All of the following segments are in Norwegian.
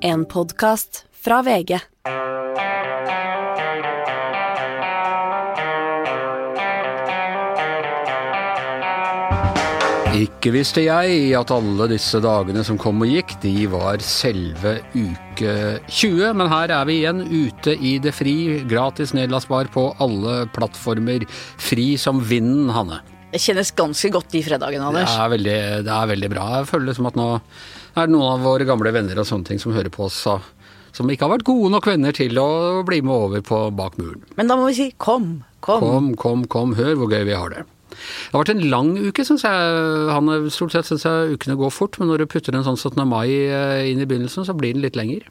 En podkast fra VG. Ikke visste jeg at alle disse dagene som kom og gikk, de var selve uke 20. Men her er vi igjen, ute i det fri. Gratis nedlastbar på alle plattformer. Fri som vinden, Hanne. Det kjennes ganske godt de fredagene, Det Anders. er veldig, det er veldig bra. Jeg føler liksom at nå er det noen av våre gamle venner og sånne ting som hører på oss, som ikke har vært gode nok venner til å bli med over på bak muren. Men da må vi si kom, kom. Kom, kom, kom, hør hvor gøy vi har det. Det har vært en lang uke, syns jeg. Han, stort sett syns jeg ukene går fort, men når du putter en sånn 17. mai eh, inn i begynnelsen, så blir den litt lenger.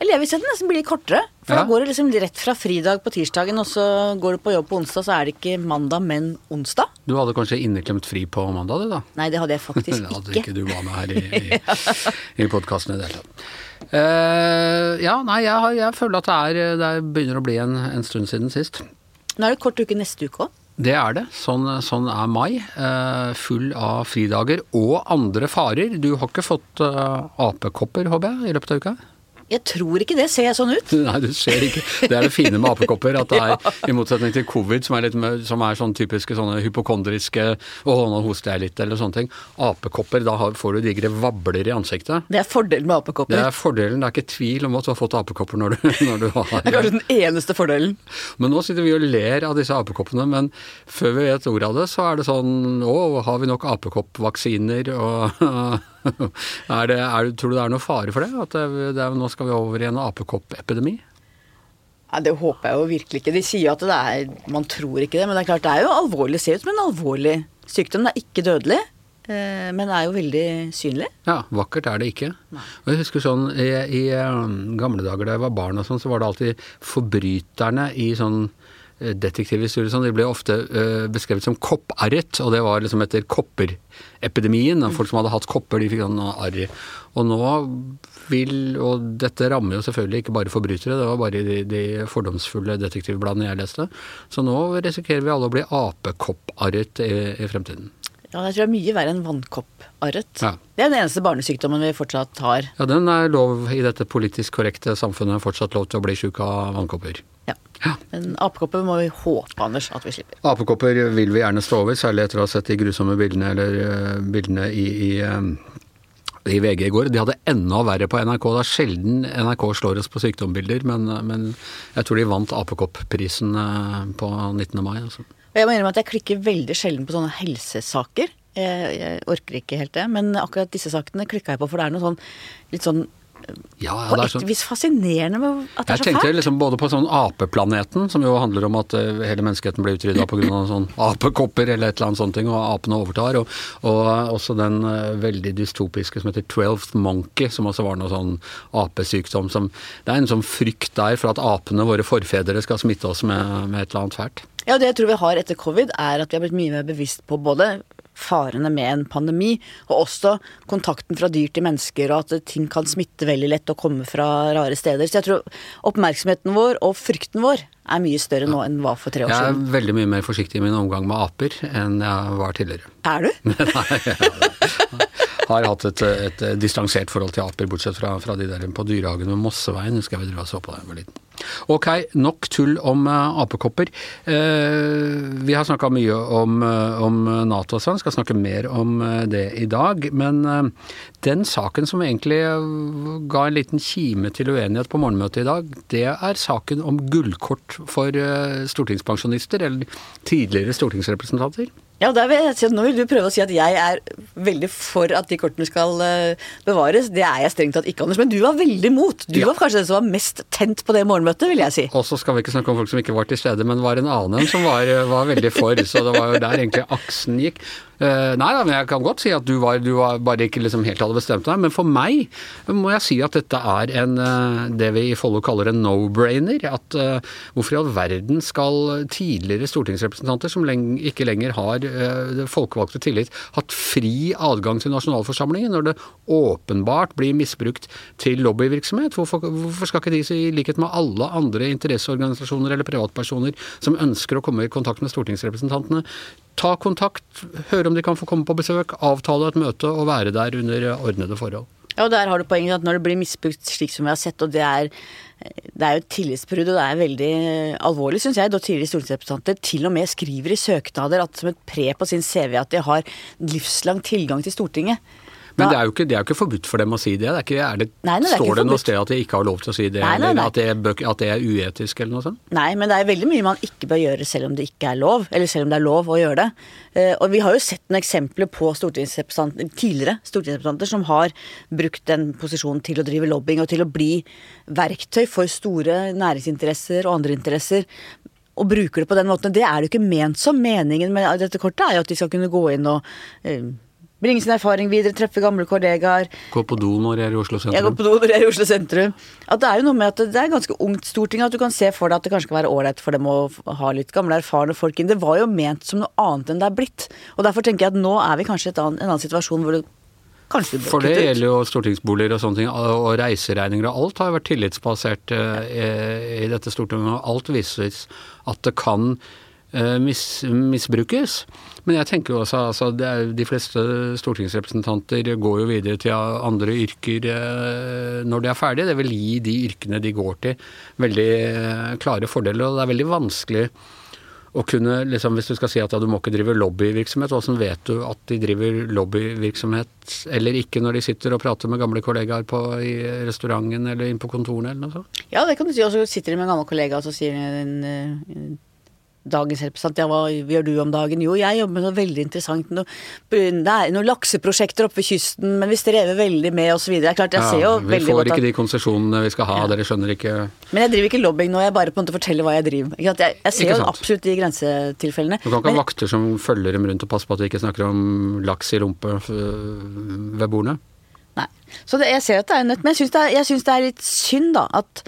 Den nesten blir litt kortere. For Ja. da går det liksom rett fra fridag på tirsdagen, og så går du på jobb på onsdag, så er det ikke mandag, men onsdag. Du hadde kanskje inneklemt fri på mandag, du da? Nei, det hadde jeg faktisk ikke. det hadde ikke du var med her i, i, i podkasten i det hele tatt. Uh, ja, nei, jeg, har, jeg føler at det, er, det er, begynner å bli en, en stund siden sist. Nå er det kort uke neste uke òg. Det er det. Sånn, sånn er mai. Uh, full av fridager og andre farer. Du har ikke fått uh, apekopper, håper jeg, i løpet av uka? Jeg tror ikke det. Ser jeg sånn ut? Nei, du ser ikke. Det er det fine med apekopper. At det er, i motsetning til covid, som er, litt, som er sånn typiske sånne hypokondriske Å, nå hoster jeg litt, eller sånne ting. Apekopper, da får du digre vabler i ansiktet. Det er fordelen med apekopper? Det er fordelen. Det er ikke tvil om at du har fått apekopper når du, når du Det er har kanskje den eneste fordelen. Men nå sitter vi og ler av disse apekoppene, men før vi vet ordet av det, så er det sånn Å, har vi nok apekoppvaksiner? Og er det, er, tror du det er noe fare for det? At det, det er, nå skal vi over i en apekoppepidemi? Ja, Det håper jeg jo virkelig ikke. De sier jo at det er Man tror ikke det, men det er klart det er jo alvorlig. Ser ut som en alvorlig sykdom. Det er ikke dødelig, Men men er jo veldig synlig. Ja, vakkert er det ikke. Og jeg husker sånn i, i um, gamle dager da jeg var barn og sånn, så var det alltid forbryterne i sånn eh, detektivhistorie sånn, de ble ofte eh, beskrevet som kopparret, og det var liksom etter kopperepidemien. Folk som hadde hatt kopper, de fikk sånn arr. Og nå vil Og dette rammer jo selvfølgelig ikke bare forbrytere, det var bare de, de fordomsfulle detektivbladene jeg leste. Så nå risikerer vi alle å bli apekopparret i, i fremtiden. Ja, jeg tror det er mye verre enn vannkopparret. Ja. Det er den eneste barnesykdommen vi fortsatt har. Ja, den er lov i dette politisk korrekte samfunnet fortsatt lov til å bli sjuk av vannkopper. Men apekopper må vi håpe, Anders, at vi slipper. Apekopper vil vi gjerne stå over, særlig etter å ha sett de grusomme bildene, eller eh, bildene i, i, eh, i VG i går. De hadde enda verre på NRK. Det er sjelden NRK slår oss på sykdombilder, men, men jeg tror de vant Apekopp-prisen eh, på 19. mai. Altså. Jeg må innrømme at jeg klikker veldig sjelden på sånne helsesaker. Jeg, jeg orker ikke helt det. Men akkurat disse sakene klikka jeg på, for det er noe sånn litt sånn Ja, ja, på et sånn. vis fascinerende at det Jeg er så tenkte fælt. liksom både på sånn apeplaneten, som jo handler om at eh, hele menneskeheten ble utrydda pga. sånn apekopper eller et eller annet sånt, og apene overtar. Og, og også den eh, veldig dystopiske som heter Twelfth Monkey, som også var noe sånn apesykdom som Det er en sånn frykt der for at apene, våre forfedre, skal smitte oss med, med et eller annet fælt. Ja, det jeg tror vi har etter covid, er at vi har blitt mye mer bevisst på både farene med en pandemi, og også kontakten fra dyr til mennesker, og at ting kan smitte veldig lett og komme fra rare steder. Så jeg tror oppmerksomheten vår og frykten vår er mye større nå enn hva var for tre år siden. Jeg er veldig mye mer forsiktig i min omgang med aper enn jeg var tidligere. Er du? Nei, jeg har hatt et, et distansert forhold til aper, bortsett fra, fra de der på Dyrehagen ved Mosseveien. Husker jeg vi dro og så på da jeg var liten. Ok, nok tull om eh, apekopper. Eh, vi har snakka mye om, eh, om Nato og sånn, skal snakke mer om det i dag. Men den saken som egentlig ga en liten kime til uenighet på morgenmøtet i dag, det er saken om gullkort for stortingspensjonister, eller tidligere stortingsrepresentanter. Ja, der vil jeg si at Nå vil du prøve å si at jeg er veldig for at de kortene skal eh, bevares. Det er jeg strengt tatt ikke, Anders. Men du var veldig mot. Du Ja. var kanskje den som var mest tent på det morgenmøtet, vil jeg si. Og så skal vi ikke snakke om folk som ikke var til stede, men var en annen en som var, var veldig for. Så det var jo der egentlig aksen gikk. Eh, nei da, men jeg kan godt si at du, var, du var bare ikke liksom helt hadde bestemt deg. Men for meg må jeg si at dette er en, uh, det vi i Follo kaller en no-brainer. At uh, hvorfor i all verden skal tidligere stortingsrepresentanter som leng ikke lenger har folkevalgte tillit, hatt fri adgang til nasjonalforsamlingen når det åpenbart blir misbrukt til lobbyvirksomhet? Hvorfor, hvorfor skal ikke de, i likhet med alle andre interesseorganisasjoner eller privatpersoner som ønsker å komme i kontakt med stortingsrepresentantene, ta kontakt, høre om de kan få komme på besøk, avtale et møte og være der under ordnede forhold? Ja, og der har du poenget at når det blir misbrukt slik som vi har sett, og det er, det er jo et tillitsbrudd, og det er veldig alvorlig, syns jeg, da tidligere stortingsrepresentanter til og med skriver i søknader at som et pre på sin CV at de har livslang tilgang til Stortinget. Men det er, ikke, det er jo ikke forbudt for dem å si det. det, er ikke, er det, Nei, nei, står det noe sted at de ikke har lov til å si det, Nei, nei, eller at det, er, at det er uetisk eller noe sånt? Nei, men det er veldig mye man ikke bør gjøre selv om det ikke er lov, eller selv om det er lov å gjøre det. Eh, Og vi har jo sett noen eksempler på stortingsrepresentanter, tidligere stortingsrepresentanter som har brukt den posisjonen til å drive lobbying og til å bli verktøy for store næringsinteresser og andre interesser. Og bruker det på den måten. Det er det jo ikke ment som. Meningen med dette kortet er jo at de skal kunne gå inn og eh, bringe sin erfaring videre, treffe gamle kollegaer, Gå på do når jeg er i Oslo sentrum. jeg går på do når jeg er i Oslo sentrum. At det er jo noe med at det er ganske ungt storting, at du kan se for deg at det kanskje kan være ålreit for dem å ha litt gamle, erfarne folk inn. Det var jo ment som noe annet enn det er blitt. Og derfor tenker jeg at nå er vi kanskje i en annen situasjon hvor det For det gjelder jo stortingsboliger og sånne ting, og reiseregninger og alt har jo vært tillitsbasert eh, i dette Stortinget, og alt vises at det kan eh, mis, misbrukes. Men jeg tenker jo også altså, er, de fleste stortingsrepresentanter går jo videre til andre yrker eh, når de er ferdige. Det vil gi de yrkene de går til, veldig eh, klare fordeler. Og det er veldig vanskelig å kunne, liksom, Hvis du skal si at ja, du må ikke drive lobbyvirksomhet, hvordan vet du at de driver lobbyvirksomhet eller ikke når de sitter og prater med gamle kollegaer på, i restauranten eller inn på kontorene eller noe sånt? Ja, det kan du si. Og så sitter de med en gammel kollega, og så sier eh, dagens representant ja, hva gjør du om dagen? Jo, jeg jobber med noe veldig interessant. Noe, det er noen lakseprosjekter oppe ved kysten, men vi strever veldig med osv. Det er klart, jeg ser jo Ja, vi veldig får godt at ikke de konsesjonene vi skal ha, dere skjønner ikke Men jeg driver ikke lobbying nå, jeg bare på en måte forteller hva jeg driver. med. Jeg, jeg ser jo absolutt de grensetilfellene. Du kan ikke Men- ha vakter som følger dem rundt og passer på at de ikke snakker om laks i rumpe ved bordene. Nei. Så det, jeg ser at det er nødt, men jeg syns det, det er litt synd, da, at,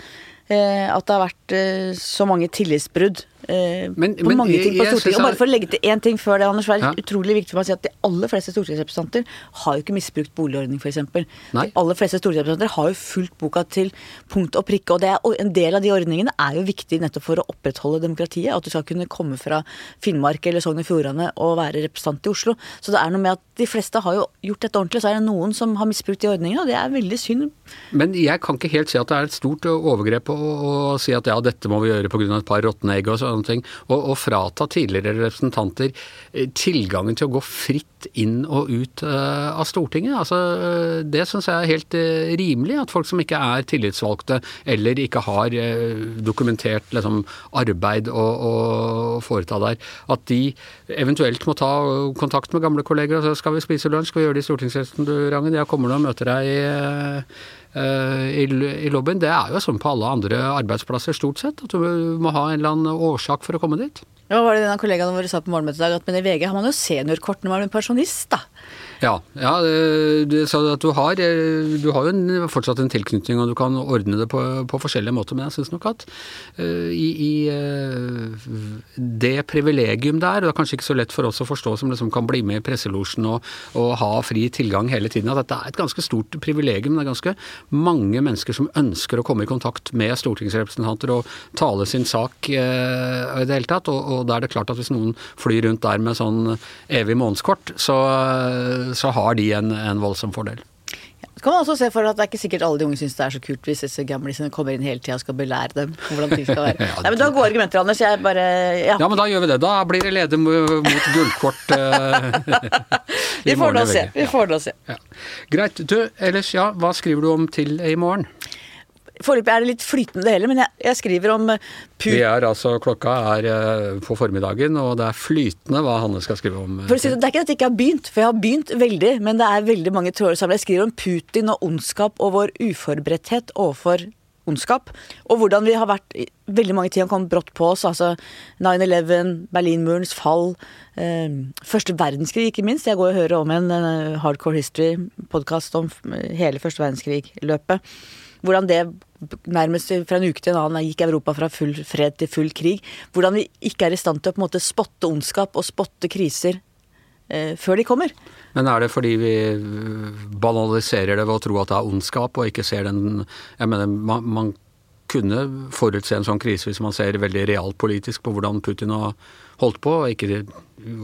eh, at det har vært så mange tillitsbrudd. eh, Men- på men mange ting på Stortinget. Og bare for å legge til én ting før det, Anders, det er Ja. utrolig viktig for meg å si at de aller fleste stortingsrepresentanter har jo ikke misbrukt boligordning, f.eks. De aller fleste stortingsrepresentanter har jo fulgt boka til punkt og prikke, og, det er, og en del av de ordningene er jo viktig nettopp for å opprettholde demokratiet. At du skal kunne komme fra Finnmark eller Sogn og Fjordane og være representant i Oslo. Så det er noe med at de fleste har jo gjort dette ordentlig, så er det noen som har misbrukt de ordningene, og det er veldig synd. Men jeg kan ikke helt si at det er et stort overgrep å, å si at ja, dette må vi gjøre pga. et par råtne egg og sånne ting. Og, og frata tidligere representanter eh, tilgangen til å gå fritt inn og ut uh, av Stortinget. Altså, eh, det syns jeg er helt uh, rimelig. At folk som ikke er tillitsvalgte eller ikke har uh, dokumentert liksom, arbeid å, å foreta der, at de eventuelt må ta kontakt med gamle kolleger. og så skal vi spise lunsj? Skal vi gjøre det i stortingsrestauranten? Jeg kommer nå og møter deg i... i, i lobbyen. Det er jo sånn på alle andre arbeidsplasser stort sett, at du må ha en eller annen årsak for å komme dit. Ja, var det en av kollegaene våre sa på morgenmøtet i dag, at men i VG har man jo seniorkort når man er pensjonist, da. Ja, ja du sa at du har, eh, du har jo en, fortsatt en tilknytning, og du kan ordne det på, på forskjellige måter. Men jeg syns nok at uh, i, i uh, det privilegium der, og det er kanskje ikke så lett for oss å forstå som liksom kan bli med i presselosjen og, og ha fri tilgang hele tiden, at dette er et ganske stort privilegium. Det er ganske mange mennesker som ønsker å komme i kontakt med stortingsrepresentanter og tale sin sak uh, i det hele tatt. Og, og da er det klart at hvis noen flyr rundt der med sånn evig månedskort, så, så har de en, en voldsom fordel. Så kan man også se for at det er ikke sikkert alle de unge syns det er så kult hvis disse gamlisene kommer inn hele tida og skal belære dem hvordan ting skal være. Ja, Nei, men Du har gode argumenter, Anders. Jeg bare ja. Ja, men da gjør vi det. Da blir det leder mot gullkort. eh, Vi får nå se. Vi Ja. får nå se. Ja. Greit. Du, ellers ja, hva skriver du om til i morgen? Foreløpig er det litt flytende det hele, men jeg, jeg skriver om eh, Vi er altså, Klokka er eh, på formiddagen, og det er flytende hva Hanne skal skrive om. eh, For å si det, er ikke at jeg ikke har begynt, for jeg har begynt veldig, men det er veldig mange tråder sammen. Jeg skriver om Putin og ondskap og vår uforberedthet overfor ondskap. Og hvordan vi har vært Veldig mange ting har kommet brått på oss. Altså 9-11, Berlinmurens fall, eh, første verdenskrig ikke minst. Jeg går og hører om en eh, Hardcore History-podkast om hele første verdenskrig-løpet. Hvordan det nærmest fra en uke til en annen gikk Europa fra full fred til full krig. Hvordan vi ikke er i stand til å på en måte spotte ondskap og spotte kriser eh, før de kommer. Men er det fordi vi øh, banaliserer det ved å tro at det er ondskap, og ikke ser den Jeg mener, man, man kunne forutse en sånn krise hvis man ser veldig realpolitisk på hvordan Putin og, holdt på, og ikke,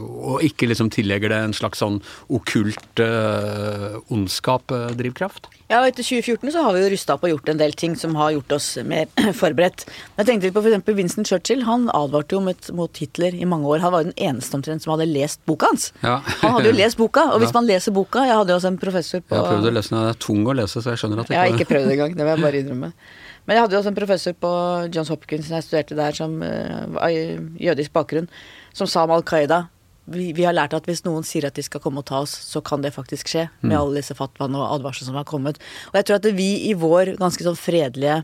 og ikke liksom tillegger det en slags sånn okkult uh, ondskap, uh, drivkraft? Ja, og Etter 2014 så har vi jo rusta opp og gjort en del ting som har gjort oss mer forberedt. Jeg tenkte litt på f.eks. Vincent Churchill. Han advarte jo mot, mot, Hitler i mange år. Han var jo den eneste omtrent som hadde lest boka hans. Ja. Han hadde jo lest boka, og hvis ja. man leser boka Jeg hadde jo også en professor på Jeg har prøvd å lese den, det er tung å lese, så jeg skjønner at jeg ikke Jeg har ikke prøvd engang, det vil jeg bare innrømme. Men jeg hadde jo også en professor på Johns Hopkins jeg studerte der, som uh, jødisk bakgrunn, som sa om Al Qaida vi, vi, har lært at hvis noen sier at de skal komme og ta oss, så kan det faktisk skje. Med mm. alle disse fatwaene og advarslene som har kommet. Og jeg tror at vi i vår ganske sånn fredelige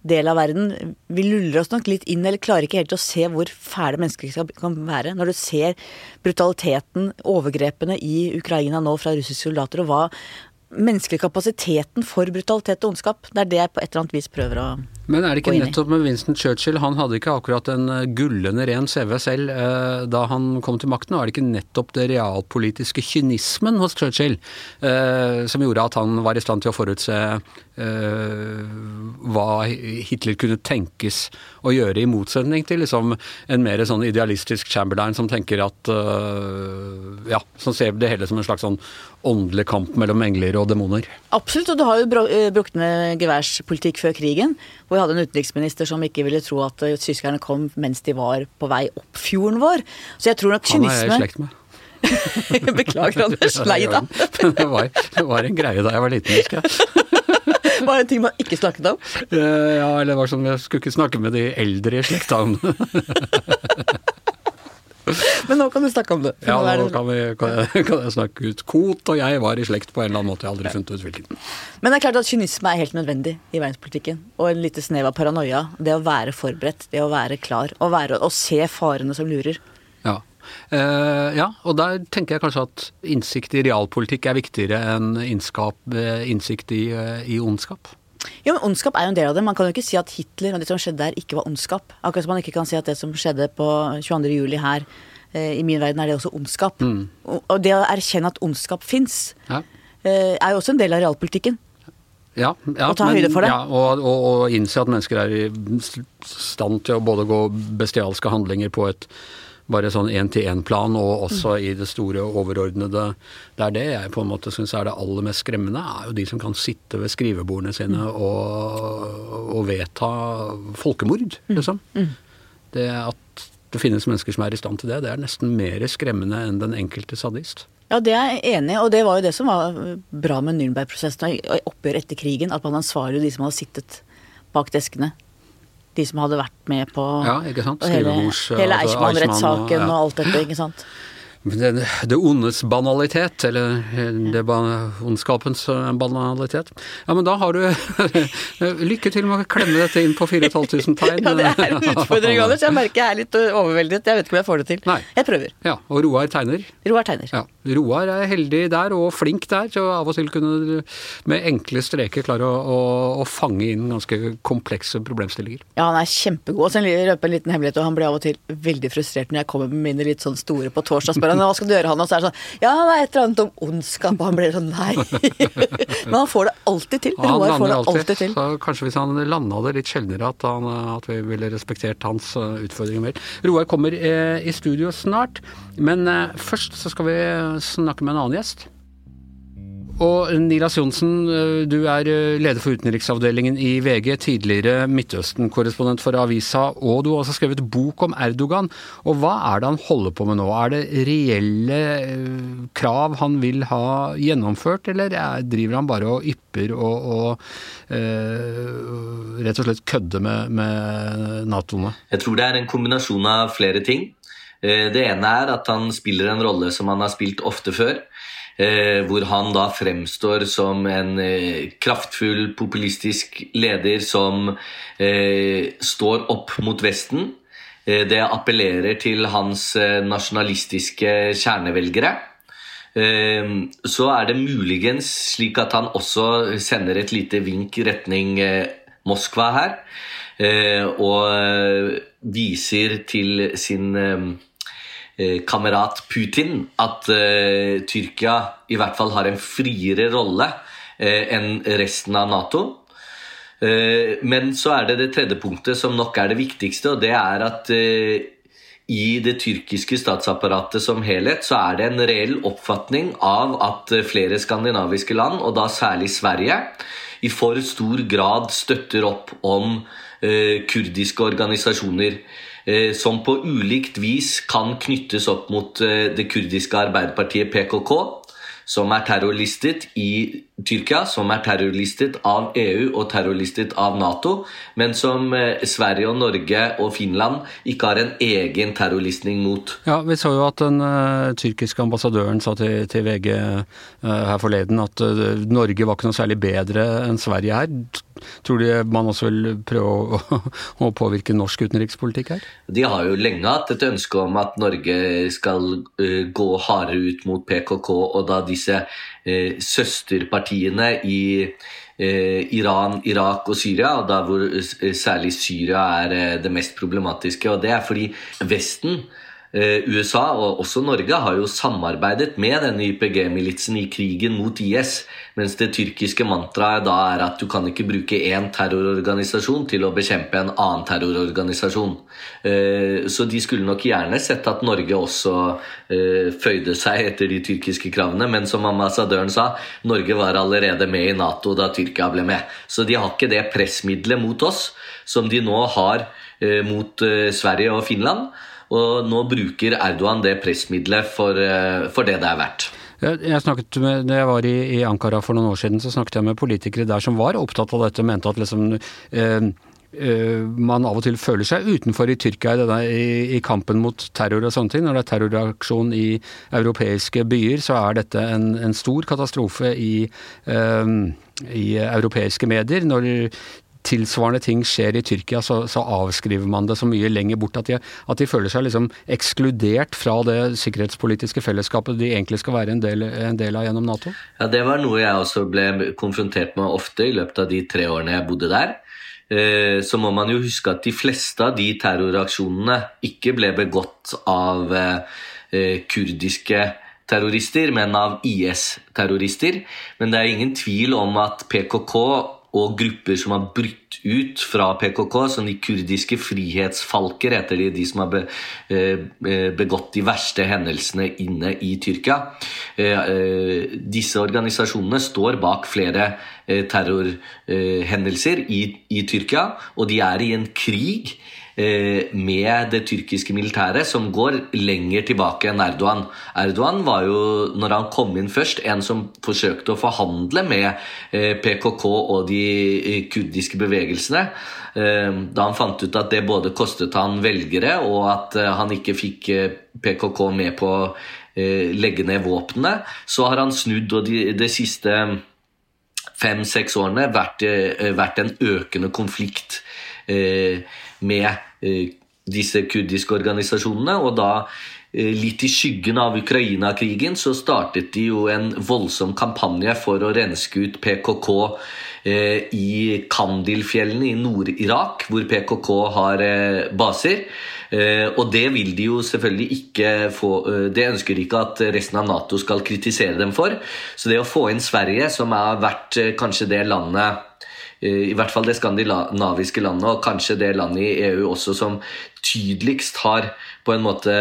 del av verden, vi luller oss nok litt inn, eller klarer ikke helt å se hvor fæle mennesker kan være. Når du ser brutaliteten, overgrepene i Ukraina nå fra russiske soldater, og hva menneskelige kapasiteten for brutalitet og ondskap. Det er det jeg på et eller annet vis prøver å men er det ikke nettopp med Winston Churchill, han hadde ikke akkurat en eh, gullende ren CV selv eh, da han kom til makten, og er det ikke nettopp det realpolitiske kynismen hos Churchill eh, som gjorde at han var i stand til å forutse eh, hva Hitler kunne tenkes å gjøre, i motsetning til liksom en mer sånn idealistisk Chamberlain som tenker at eh, ja, som ser det hele som en slags sånn åndelig kamp mellom engler og demoner. Absolutt, og du har jo eh, brukt med geværspolitikk før krigen. hvor vi hadde en utenriksminister som ikke ville tro at uh, tyskerne kom mens de var på vei opp fjorden vår. Så jeg tror nok kynisme Han er jeg i slekt med. Beklager, Anders. Lei deg. det, var, en greie da jeg var liten, husker jeg. Var det en ting man ikke snakket om? Eh, ja, eller det var sånn jeg skulle ikke snakke med de eldre i slekta om det. Men nå kan du snakke om det. Ja, nå kan, vi, kan, jeg, kan, jeg, snakke ut. Kot og jeg var i slekt på en eller annen måte. Jeg har aldri funnet ut hvilken. Men det er klart at kynisme er helt nødvendig i verdenspolitikken. Og en lite snev av paranoia. Det å være forberedt, det å være klar. Å, være, å se farene som lurer. Ja. Uh, ja, og der tenker jeg kanskje at innsikt i realpolitikk er viktigere enn innskap, eh, innsikt i, uh, i ondskap. Jo, men Ondskap er jo en del av det. Man kan jo ikke si at Hitler og det som skjedde der, ikke var ondskap. Akkurat som man ikke kan si at det som skjedde på 22. juli her, eh, i min verden er det også ondskap. Mm. Og det å erkjenne at ondskap fins, ja. eh, er jo også en del av realpolitikken. Ja, ja, ta høyde for det. Ja, og, og, og innse at mennesker er i stand til å både gå bestialske handlinger på et bare sånn én-til-én-plan, og også i det store overordnede. Det er det jeg på en måte syns er det aller mest skremmende, er jo de som kan sitte ved skrivebordene sine og, og vedta folkemord, mm. liksom. Mm. Det at det finnes mennesker som er i stand til det, det er nesten mer skremmende enn den enkelte sadist. Ja, det er jeg enig i, og det var jo det som var bra med Nürnberg-prosessen og oppgjør etter krigen. At man ansvarliggjorde de som hadde sittet bak deskene de som hadde vært med på ja, ikke sant? hele, hele Eichmann-rettssaken og, ja. og alt dette. ikke sant? Det, det ondes banalitet, eller det ondskapens eh, banalitet. Ja, men da har du Lykke til med å klemme dette inn på 4500 tegn. ja, det er en utfordring, Anders. Jeg merker jeg er litt overveldet. Jeg vet ikke om jeg får det til. Nei. Jeg prøver. Ja, Og Roar tegner. Roar tegner. Ja. Roar er heldig der, og flink der, til å av og til kunne med enkle streker klare å, å, å fange inn ganske komplekse problemstillinger. Ja, han er kjempegod. Og så røper en liten hemmelighet, og han blir av og til veldig frustrert når jeg kommer med mine litt sånn store på torsdag spør han hva skal du gjøre, han? Og så er det sånn ja, det er et eller annet om ondskap. Og han blir sånn nei. Men han får det alltid til. Han han får det alltid, alltid til. Så kanskje hvis han landa det litt sjeldnere, at, han, at, vi ville respektert hans eh, utfordringer mer. Roar kommer eh, i studio snart, men eh, først så skal vi snakke med en annen gjest. Og Nilas Johnsen, eh, du er eh, leder for utenriksavdelingen i VG, tidligere Midtøsten-korrespondent for avisa, og du har også skrevet bok om Erdogan. Og hva er det han holder på med nå? Er det reelle eh, krav han vil ha gjennomført, eller driver han bare og ypper og, og uh, rett og slett kødder med, med Natoene? Jeg tror det er en kombinasjon av flere ting. Det ene er at han spiller en rolle som han har spilt ofte før. Eh, hvor han da fremstår som en eh, kraftfull, populistisk leder som eh, står opp mot Vesten. det appellerer til hans nasjonalistiske kjernevelgere. Så er det muligens slik at han også sender et lite vink retning Moskva her. Og viser til sin Eh, kamerat Putin at uh, Tyrkia i hvert fall har en friere rolle uh, enn resten av Nato. Men så er det det tredje punktet som nok er det viktigste, og det er at i det tyrkiske statsapparatet som helhet så er det en reell oppfatning av at flere skandinaviske land, og da særlig Sverige, i for stor grad støtter opp om eh, kurdiske organisasjoner. Eh, som på ulikt vis kan knyttes opp mot eh, det kurdiske arbeiderpartiet PKK, som er terrorlistet i Tyrkia, som er terrorlistet av EU og terrorlistet av Nato, men som eh, Sverige og Norge og Finland ikke har en egen terrorlistning mot. Ja, Vi så jo at den uh, tyrkiske ambassadøren sa til, til VG uh, her forleden at uh, Norge var ikke noe særlig bedre enn Sverige her. Tror du man også vil prøve å, å, påvirke norsk utenrikspolitikk her? De har jo lenge hatt et ønske om at Norge skal gå hardere ut mot PKK, og da disse søsterpartiene i eh, Iran, Irak og Syria, og da hvor eh, særlig Syria er eh, det mest problematiske. Og det er fordi Vesten Eh, USA og også Norge har jo samarbeidet med denne YPG-militsen i krigen mot IS, mens det tyrkiske mantraet da er at du kan ikke bruke én terrororganisasjon til å bekjempe en annen terrororganisasjon. Eh, så de skulle nok gjerne sett at Norge også eh, føyde seg etter de tyrkiske kravene, men som ambassadøren sa, Norge var allerede med i Nato da Tyrkia ble med. Så de har ikke det pressmiddelet mot oss som de nå har mot Sverige og Finland. Og nå bruker Erdogan det pressmiddelet for, eh, for det det er verdt. Jeg snakket med, når jeg var i, i, Ankara for noen år siden, så snakket jeg med politikere der som var opptatt av dette, mente at liksom eh, eh, man av og til føler seg utenfor i Tyrkia i, denne, i, i, kampen mot terror og sånne ting. Når det er terrorreaksjon i europeiske byer, så er dette en, en stor katastrofe i, eh, i europeiske medier. Når tilsvarende ting skjer i Tyrkia, så, så, avskriver man det så mye lenger bort at de, at de føler seg liksom ekskludert fra det sikkerhetspolitiske fellesskapet de egentlig skal være en del, en del, av gjennom Nato? Ja, Det var noe jeg også ble konfrontert med ofte i løpet av de tre årene jeg bodde der. Eh, så må man jo huske at de fleste av de terroraksjonene ikke ble begått av eh, kurdiske terrorister, men av IS-terrorister. Men det er ingen tvil om at PKK og grupper som har brutt ut fra PKK, som de kurdiske frihetsfalker, heter de, de som har eh, begått de verste hendelsene inne i Tyrkia. Eh, eh, disse organisasjonene står bak flere terrorhendelser i, i Tyrkia, og de er i en krig Eh, med det tyrkiske militæret, som går lenger tilbake enn Erdogan. Erdogan var jo, når han kom inn først, en som forsøkte å forhandle med eh, PKK og de eh, kurdiske bevegelsene. Da han fant ut at det både kostet han velgere, og at han ikke fikk PKK med på å legge ned våpnene, så har han snudd, og de, de siste fem-seks årene vært, vært en økende konflikt med Eh, disse kurdiske organisasjonene. Og da, eh, litt i skyggen av Ukraina-krigen, så startet de jo en voldsom kampanje for å renske ut PKK eh, i Kandil-fjellene i Nord-Irak, hvor PKK har baser. Og det vil de jo selvfølgelig ikke få Det ønsker de ikke at resten av Nato skal kritisere dem for. Så det å få inn Sverige, som har vært kanskje det landet i hvert fall det skandinaviske landet, og kanskje det landet i EU også som tydeligst har på en måte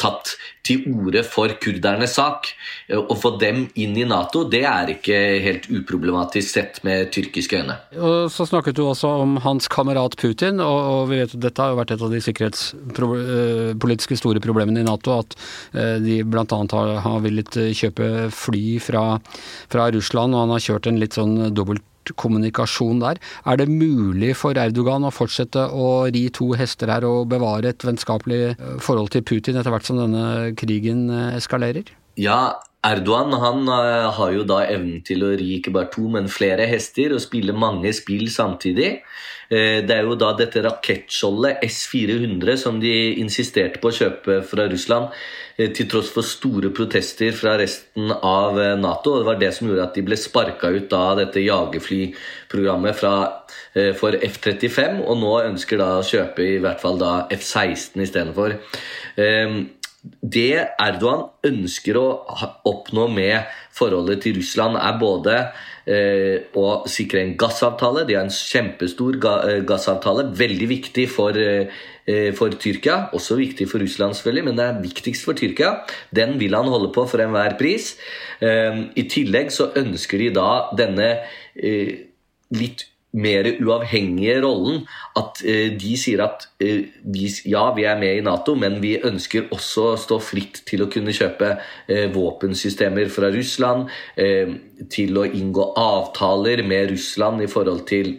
tatt til orde for kurdernes sak. Å få dem inn i Nato, det er ikke helt uproblematisk sett med tyrkiske øyne. Og Så snakket du også om hans kamerat Putin, og vi vet at dette har jo vært et av de sikkerhetspolitiske store problemene i Nato, at eh, de bl.a. har, har villet kjøpe fly fra, fra Russland, og han har kjørt en litt sånn dobbelt kommunikasjon der. Er det mulig for Erdogan å fortsette å ri to hester her og bevare et vennskapelig eh, forhold til Putin etter hvert som denne krigen eh, eskalerer? Ja, Erdogan han eh, har jo da evnen til å ri ikke bare to, men flere hester og spille mange spill samtidig. Det er jo da dette rakettskjoldet S-400 som de insisterte på å kjøpe fra Russland Eh, til tross for store protester fra resten av eh, Nato. Det var det som gjorde at de ble sparka ut av dette jagerflyprogrammet eh, for F-35, og nå ønsker da å kjøpe i hvert fall da F-16 istedenfor. Det Erdogan ønsker å oppnå med forholdet til Russland, er både å sikre en gassavtale. De har en kjempestor gassavtale, veldig viktig for for Tyrkia. Også viktig for Russland, selvfølgelig, men det er viktigst for Tyrkia. Den vil han holde på for enhver pris. I tillegg så ønsker de da denne litt mer uavhengige rollen. At eh, de sier at eh, vi, ja, vi er med i Nato, men vi ønsker også å stå fritt til å kunne kjøpe eh, våpensystemer fra Russland. Til å inngå avtaler med Russland i forhold til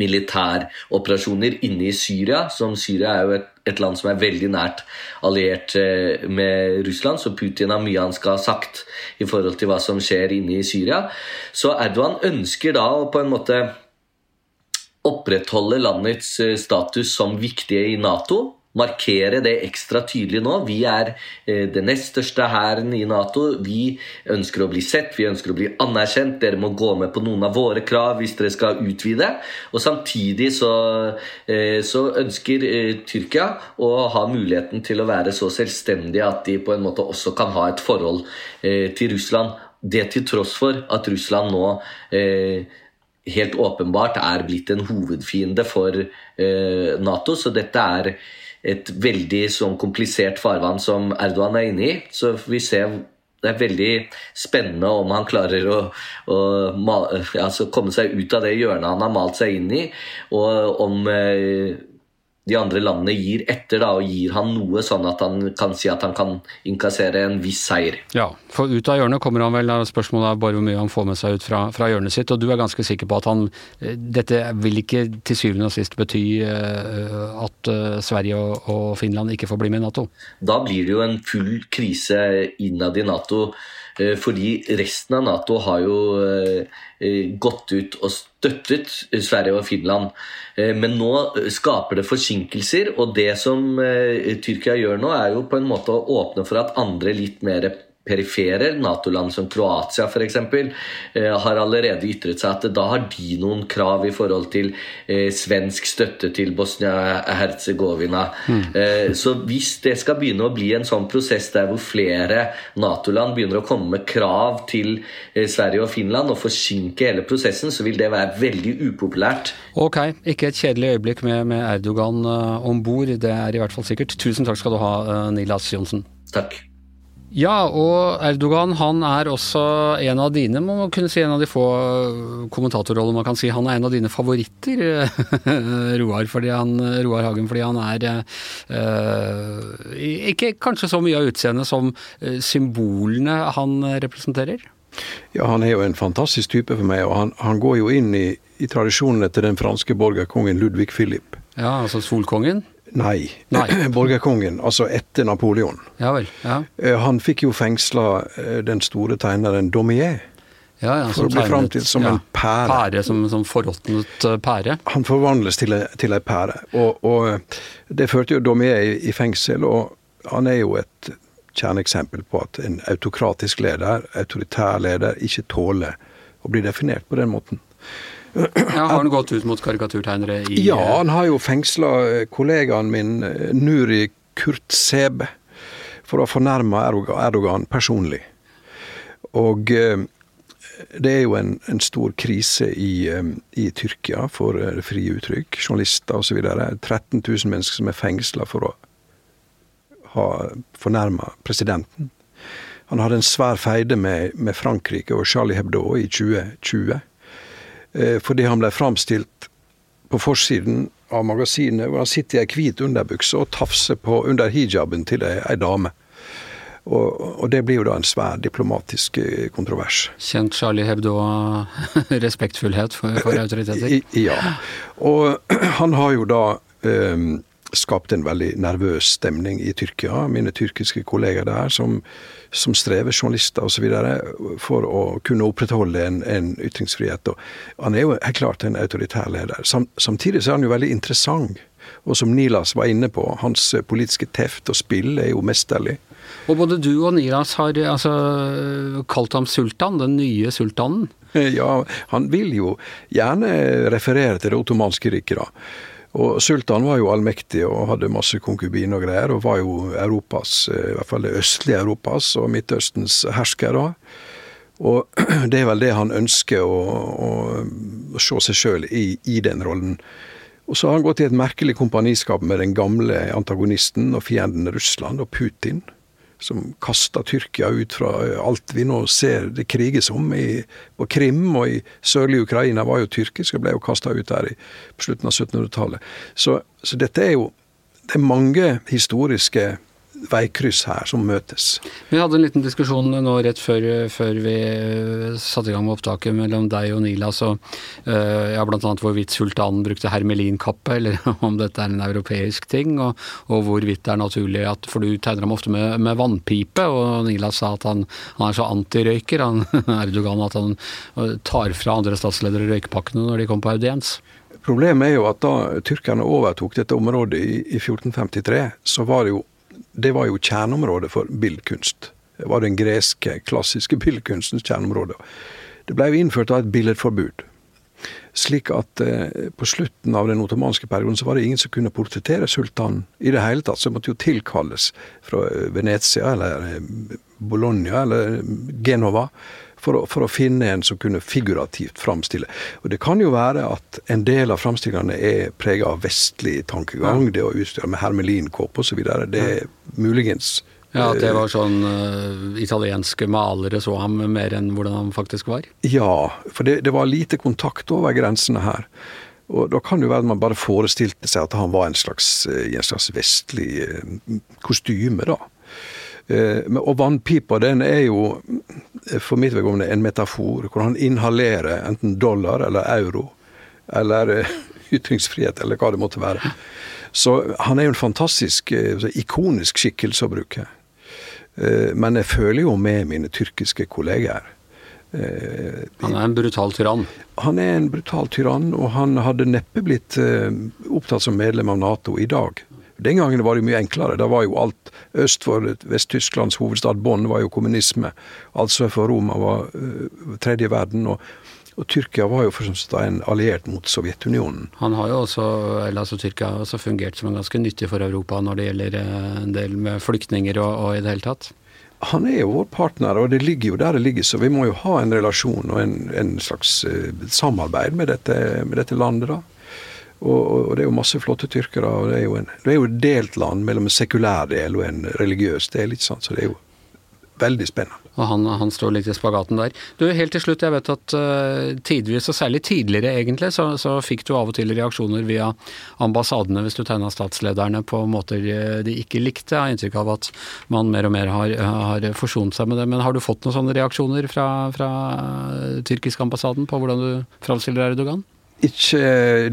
militæroperasjoner inne i Syria. som Syria er jo et, et land som er veldig nært alliert med Russland, så Putin har mye han skal ha sagt i forhold til hva som skjer inne i Syria. Så Erdogan ønsker da å på en måte opprettholde landets eh, status som viktige i Nato. Markere det ekstra tydelig nå. Vi er eh, det nest største hæren i Nato. Vi ønsker å bli sett, vi ønsker å bli anerkjent. Dere må gå med på noen av våre krav hvis dere skal utvide. Og Samtidig så, eh, så ønsker Tyrkia å ha muligheten til å være så selvstendige at de på en måte også kan ha et forhold til Russland. Det til tross for at Russland nå eh, helt åpenbart er blitt en hovedfiende for eh, Nato. Så dette er et veldig sånn komplisert farvann som Erdogan er inne i. Så vi ser det er veldig spennende om han klarer å, å altså komme seg ut av det hjørnet han har malt seg inn i, og om eh, de andre landene gir etter da, og gir han noe, sånn at han kan si at han kan innkassere en viss seier. Ja, for ut av hjørnet kommer han vel. Spørsmålet er bare hvor mye han får med seg ut fra, fra hjørnet sitt. Og du er ganske sikker på at han eh, Dette vil ikke til syvende og sist bety uh, at uh, Sverige og, og, Finland ikke får bli med i Nato? Da blir det jo en full krise innad i Nato. Uh, fordi resten av Nato har jo gått ut og støttet Sverige og Finland. Eh, men nå skaper det forsinkelser, og det som eh, Tyrkia gjør nå, er jo på en måte å åpne for at andre litt mer perifere Nato-land som Kroatia f.eks. Eh, har allerede ytret seg at da har de noen krav i forhold til eh, svensk støtte til Bosnia-Hercegovina. Mm. Eh, så hvis det skal begynne å bli en sånn prosess der hvor flere Nato-land begynner å komme med krav til Sverige og Finland og forsinke hele prosessen, så vil det være veldig upopulært. Ok, ikke et kjedelig øyeblikk med, med Erdogan om bord, det er i hvert fall sikkert. Tusen takk skal du ha, Nilas Johnsen. Takk. Ja, og Erdogan han er også en av dine, må man kunne si, en av de få kommentatorrollene man kan si. Han er en av dine favoritter, Roar, fordi han, Roar Hagen, fordi han er øh, ikke kanskje så mye av utseendet som eh, symbolene han representerer? Ja, han er jo en fantastisk type for meg, og han, han går jo inn i, i tradisjonene til den franske borgerkongen Ludvig Philip. Ja, altså Solkongen? Nei. Nei. Borgerkongen, altså etter Napoleon. Ja vel, ja. Eh, han fikk jo fengsla eh, den store tegneren Domier. Ja, ja, for å bli fram som ja, en pære. Pære som, som forråtnet eh, pære? Han forvandles til, til ei pære. Og, og, det førte jo Domier i, i fengsel, og han er jo et kjerneeksempel på at en autokratisk leder, autoritær leder, ikke tåler å bli definert på den måten. Ja, har han gått ut mot karikaturtegnere i Ja, han har jo fengsla eh, kollegaen min eh, Nuri Kurtsebe for å fornærme Erdogan personlig. Og eh, det er jo en, en stor krise i, i, Tyrkia for frie uttrykk, journalister osv. 13 000 mennesker som er fengsla for å ha fornærma presidenten. Han hadde en svær feide med, med Frankrike og Charlie Hebdo i 2020. Eh, fordi han ble framstilt på forsiden av magasinet hvor han sitter i ei hvit underbukse og tafser på under hijaben til ei, ei dame. Og, og, det blir jo da en svær diplomatisk eh, kontrovers. Kjent Charlie Hebdo respektfullhet for, for autoriteter? Ja. Og han har jo da um, skapt en veldig nervøs stemning i Tyrkia. Mine tyrkiske kolleger der, som, som strever, journalister osv., for å kunne opprettholde en, en ytringsfrihet. Og han er jo helt klart en autoritær leder. Sam, samtidig så er han jo veldig interessant. Og som Nilas var inne på, hans politiske teft og spill er jo mesterlig. Og både du og Nilas har altså, kalt ham sultan, den nye sultanen? Ja, han vil jo gjerne referere til det ottomanske riket, da. Og Sultan var jo allmektig og hadde masse konkubiner og greier, og var jo Europas, eh, i hvert fall det østlige Europas og Midtøstens hersker da. Og det er vel det han ønsker å, å, se seg sjøl i, i den rollen. Og så har han gått i et merkelig kompaniskap med den gamle antagonisten og fienden Russland og Putin, som kasta Tyrkia ut fra alt vi nå ser det kriges om. I, på Krim og i sørlige Ukraina var jo tyrkisk og ble jo kasta ut der i, på slutten av 1700-tallet. Så, så dette er jo det er mange historiske veikryss her som møtes. Vi hadde en liten diskusjon nå rett før, før vi eh, satte i gang med opptaket mellom deg og Nilas, og uh, ja, blant annet hvorvidt sultanen brukte hermelinkappe, eller om dette er en europeisk ting, og, og hvorvidt det er naturlig at For du tegner ham ofte med, med vannpipe, og Nilas sa at han, han er så antirøyker, han Erdogan, at han eh, tar fra andre statsledere røykepakkene når de kommer på audiens. Problemet er jo at da tyrkerne overtok dette området i, i 1453, så var det jo det var jo kjerneområdet for billedkunst. Det var den greske, klassiske billedkunstens kjerneområde. Det ble innført av et billedforbud. Slik at eh, på slutten av den ottomanske perioden så var det ingen som kunne portrettere sultanen i det hele tatt. Så måtte jo tilkalles fra eh, Venezia eller eh, Bologna eller Genova for å, for å, finne en som kunne figurativt framstille. Og Det kan jo være at en del av framstillingene er prega av vestlig tankegang. Ja. Det å utstyre med hermelinkåpe osv. Det er muligens ja, At det var sånn uh, italienske malere så ham mer enn hvordan han faktisk var? Ja, for det, det var lite kontakt over grensene her. Og da kan det jo være at man bare forestilte seg at han var en slags, eh, i en slags vestlig kostyme, da. Og vannpipa den er jo for mitt vedkommende en metafor, hvor han inhalerer enten dollar eller euro, eller eh, ytringsfrihet, eller hva det måtte være. Så han er jo en fantastisk, eh, ikonisk skikkelse å bruke. Eh, men jeg føler jo med mine tyrkiske kolleger han er en brutal tyrann? Han er en brutal tyrann, og han hadde neppe blitt opptatt som medlem av Nato i dag. Den gangen var det mye enklere. Da var jo alt øst for Vest-Tysklands hovedstad Bonn var jo kommunisme. Alt sør for Roma var uh, tredje verden. og og Tyrkia var jo for en alliert mot Sovjetunionen. Han har jo også, eller altså Tyrkia har også fungert som en ganske nyttig for Europa når det gjelder eh, en del med flyktninger og, og i det hele tatt? Han er jo vår partner, og det ligger jo der det ligger, så vi må jo ha en relasjon og en, en slags uh, samarbeid med dette, med dette landet. da. Og, og, det er jo masse flotte tyrkere. og Det er jo, en, det er jo et delt land mellom en sekulær del og en religiøs del. ikke sant? Så det er jo veldig spennende. Og han, han står litt i spagaten der. Du, Helt til slutt, jeg vet at uh, tidvis, og særlig tidligere egentlig, så, så, fikk du av og til reaksjoner via ambassadene hvis du tegna statslederne på måter de ikke likte. Jeg har inntrykk av at man mer og mer har, har forsont seg med det. Men har du fått noen sånne reaksjoner fra, fra tyrkisk ambassaden på hvordan du framstiller Erdogan? Ikke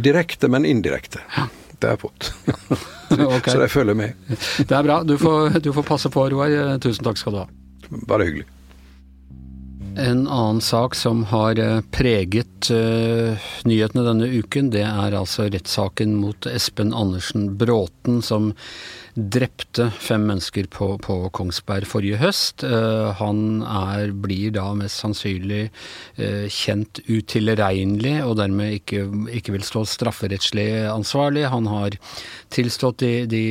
direkte, men indirekte. Ja. Det har jeg fått. okay. Så det følger med. Det er bra. Du får, du får passe på, Roar. Tusen takk skal du ha. Bare hyggelig. En annen sak som har eh, preget uh, nyhetene denne uken, det er altså rettssaken mot Espen Andersen Bråten, som drepte fem mennesker på, på Kongsberg forrige høst. Uh, han er, blir da mest sannsynlig uh, kjent utilregnelig, og dermed ikke, ikke, vil stå strafferettslig ansvarlig. Han har tilstått de, de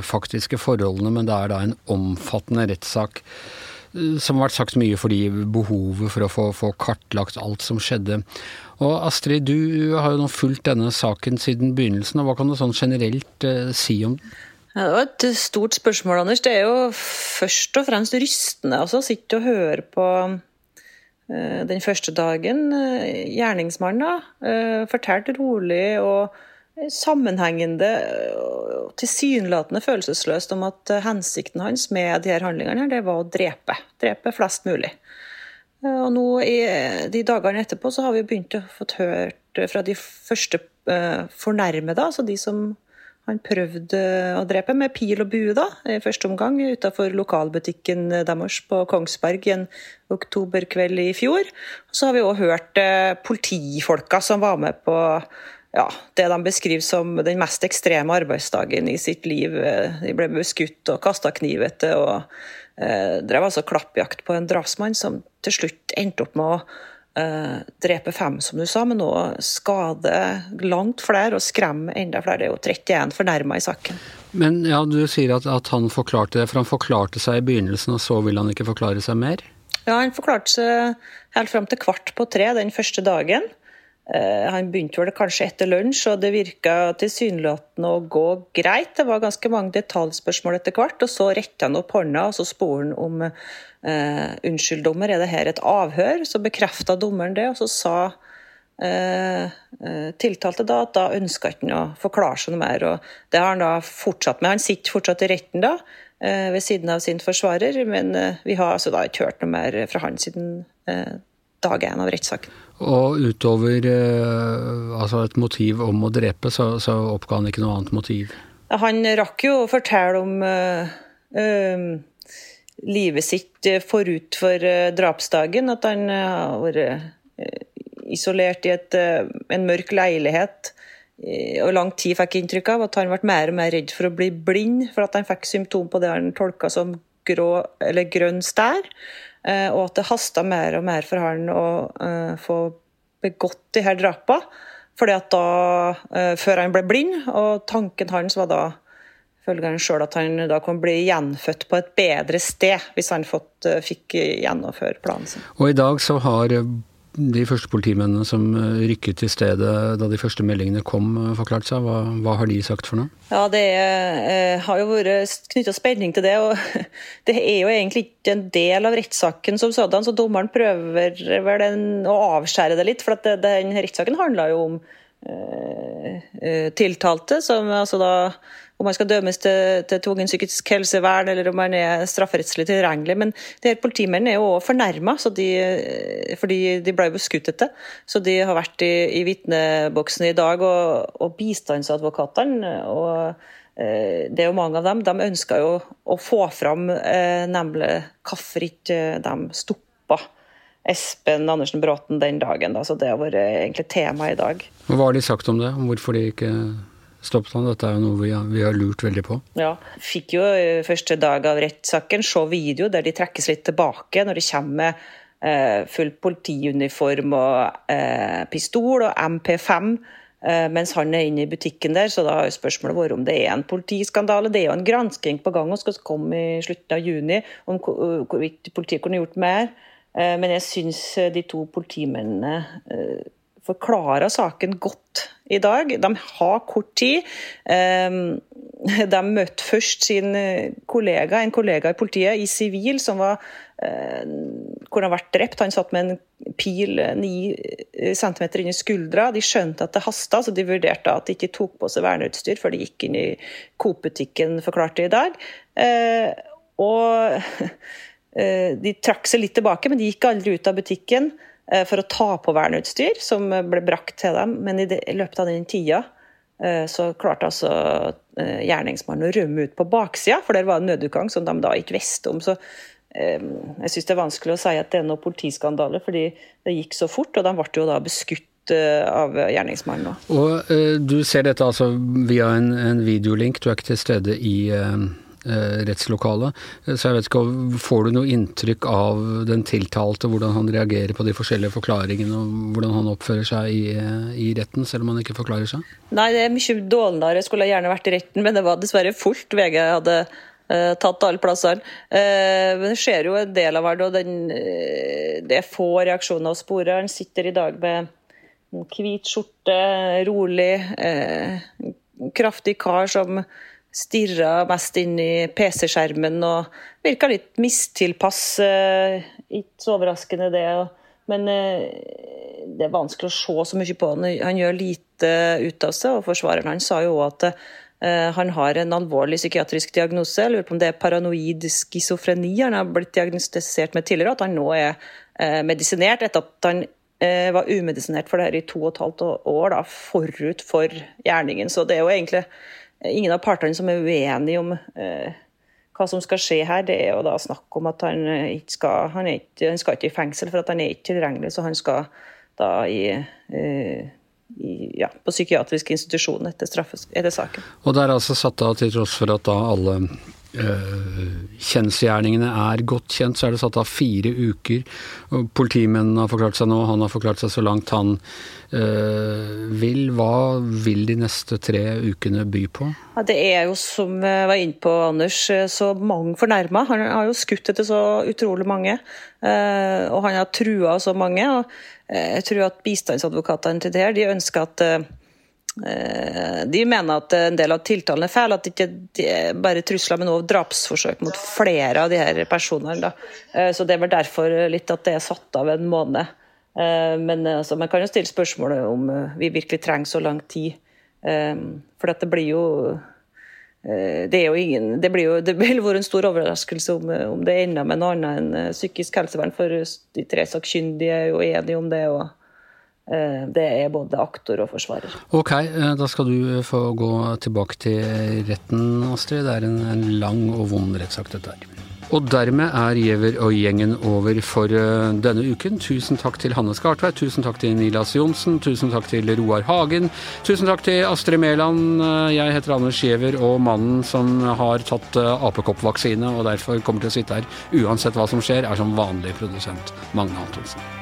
faktiske forholdene, men det er da en omfattende rettssak som har vært sagt mye fordi behovet for å få, få, kartlagt alt som skjedde. Og Astrid, du har jo nå fulgt denne saken siden begynnelsen, og hva kan du sånn generelt eh, si om den? Ja, det var et stort spørsmål, Anders. Det er jo først og fremst rystende altså, å sitte og høre på uh, den første dagen. Uh, Gjerningsmannen uh, fortalte rolig og sammenhengende og tilsynelatende følelsesløst om at eh, hensikten hans med de her handlingene det var å drepe. Drepe flest mulig. Eh, og nå i de dagene etterpå så har vi begynt å få hørt fra de første eh, fornærmede, altså de som han prøvde å drepe med pil og bue da, i første omgang utenfor lokalbutikken deres på Kongsberg en oktoberkveld i fjor. Så har vi òg hørt politifolka som var med på ja, det de beskriver som den mest ekstreme arbeidsdagen i sitt liv. De ble beskutt og kasta kniv etter og eh, drev altså klappjakt på en drapsmann som til slutt endte opp med å eh, drepe fem, som du sa, men nå skade langt flere og skremme enda flere. Det er jo 31 fornærma i saken. Men ja, du sier at, at han forklarte det, for han forklarte seg i begynnelsen, og så vil han ikke forklare seg mer? Ja, Han forklarte seg helt fram til kvart på tre den første dagen. Eh, han begynte vel kanskje etter lunsj, og det virka tilsynelatende å gå greit. Det var ganske mange detaljspørsmål etter hvert, og så retta han opp hånda og så spurte han om eh, unnskyld, dommer, er det her et avhør? Så bekrefta dommeren det, og så sa eh, eh tiltalte da at da ønska han å forklare seg noe mer. og Det har han da fortsatt med. Han sitter fortsatt i retten da, Eh, ved siden av sin forsvarer. Men eh, vi har altså da ikke hørt noe mer fra han siden dag én av rettssaken. Og utover altså et motiv om å drepe, så, så, oppga han ikke noe annet motiv? Han rakk jo å fortelle om uh, uh, livet sitt forut for drapsdagen. At han har vært isolert i et, en mørk leilighet og lang tid fikk inntrykk av at han ble mer og mer redd for å bli blind, for at han fikk symptom på det han tolka som grå, grønn stær, eh, og at det hasta mer og mer for han å uh, få begått de her drapa. Fordi at da, uh, Før han ble blind, og tanken hans var da følger han sjøl at han da kan bli gjenfødt på et bedre sted, hvis han fått, fikk gjennomføre planen sin. Og i dag så har de første politimennene som eh, rykket til stedet da de første meldingene kom, eh, forklart seg? Hva, hva har de sagt for noe? Ja, Det er, har jo vært knytta spenning til det. og Det er jo egentlig ikke en del av rettssaken som sådan, så dommeren prøver vel en, å avskjære det litt. For at den rettssaken handla jo om eh, eh, tiltalte, som altså da om man skal dømmes til, til tvungen psykisk helsevern, eller om man er strafferettslig tilregnelig. Men de her politimennene er jo òg fornærma, fordi de ble jo skutt etter. Så de har vært i, i vitneboksen i dag, og, og bistandsadvokatene og eh, det er jo mange av dem. De ønsker jo å få fram eh, nemlig hvorfor ikke de stoppa Espen Andersen Bråten den dagen. Da. Så det har vært egentlig tema i dag. Hva har de sagt om det? Om hvorfor de ikke stoppet han. Dette er jo noe vi har, vi har, lurt veldig på. Ja. Fikk jo eh, første dag av rettssaken se video der de trekkes litt tilbake når de kommer med eh, full politiuniform og eh, pistol og MP5. Eh, mens han er inne i butikken der, så da har spørsmålet vært om det er en politiskandale. Det er jo en gransking på gang og skal komme i slutten av juni om hvorvidt politiet kunne gjort mer. Eh, men jeg syns de to politimennene eh, forklarer saken godt i dag. De har kort tid. Ehm, de møtte først sin kollega, en kollega i politiet, i sivil, som var eh, hvor han vært drept. Han satt med en pil 9 cm inn i skuldra. De skjønte at det hasta, så de vurderte at de ikke tok på seg verneutstyr før de gikk inn i Coop-butikken, forklarte i dag. Eh, og eh, de trakk seg litt tilbake, men de gikk aldri ut av butikken. Eh, for å ta på verneutstyr som ble brakt til dem. Men i, det, i løpet av den tida eh, så klarte altså eh, gjerningsmannen å rømme ut på baksida, for der var en nødutgang som de da ikke visste om. Så jeg syns det er vanskelig å si at det er noe politiskandale, fordi det gikk så fort, og de ble jo da beskutt av gjerningsmannen. Og uh, Du ser dette altså via en, en, videolink, du er ikke til stede i uh, Eh, rettslokalet. Eh, så jeg vet ikke, Får du noe inntrykk av den tiltalte, hvordan han reagerer på de forskjellige forklaringene, og hvordan han oppfører seg i, i retten, selv om han ikke forklarer seg? Nei, det er mye dårligere. Jeg skulle gjerne vært i retten, men det var dessverre fullt. VG hadde uh, tatt alle plassene. Uh, men det skjer jo en del av det, og den, uh, det er få reaksjoner å spore. Han sitter i dag med hvit skjorte, rolig, kraftig kar som stirra mest inn i PC-skjermen og virka litt mistilpass. Eh, ikke så overraskende, det. Men eh, det er vanskelig å se så mye på han. Han gjør lite ut av seg, og forsvareren hans sa jo at eh, han har en alvorlig psykiatrisk diagnose. Jeg lurer på om det er paranoid schizofreni han har blitt diagnostisert med tidligere. At han nå er medisinert etter at han var umedisinert for det her i to og et halvt år, da, forut for gjerningen. Så det er jo egentlig ingen av partene som er uenige om eh, hva som skal skje her. Det er jo da snakk om at han ikke skal han, ikke, han skal ikke i fengsel for at han er ikke tilregnelig, så han skal da i, eh, i ja, på psykiatrisk institusjon etter, straffes, etter saken. Og det er altså satt av til tross for at da alle kjensgjerningene er godt kjent, så er det satt av fire uker. Politimennene har forklart seg nå, han har forklart seg så langt han øh, vil. Hva vil de neste tre ukene by på? Ja, det er jo, som jeg var inne på, Anders, så mange fornærma. Han har jo skutt etter så utrolig mange. eh, Og han har trua så mange. og eh, Jeg tror at bistandsadvokatene til det her, de ønsker at eh, de mener at en del av tiltalene er feil, at det ikke er bare trusler, men også drapsforsøk mot flere av de her personene. Da. Eh, Så Det er vel derfor litt at det er satt av en måned. Eh, Men altså, man kan jo stille spørsmålet om vi virkelig trenger så lang tid. For det blir jo det er jo ingen, det, blir jo, det vil være en stor overraskelse om, om det ender med noe annet enn psykisk helsevern, for de tre sakkyndige er jo enige om det. og eh, Det er både aktor og forsvarer. Ok, eh, da skal du få gå tilbake til retten, Astrid. Det er en, lang og vond rettssak, dette her. Og dermed er Giæver og gjengen over for eh, denne uken. Tusen takk til Hanne Skartveit, tusen takk til Nilas Johnsen, tusen takk til Roar Hagen, tusen takk til Astrid Mæland. Eh, Jeg heter Anders Giæver, og mannen som har tatt eh, apekoppvaksine og derfor kommer til å sitte her uansett hva som skjer, er som vanlig produsent Magne Antonsen.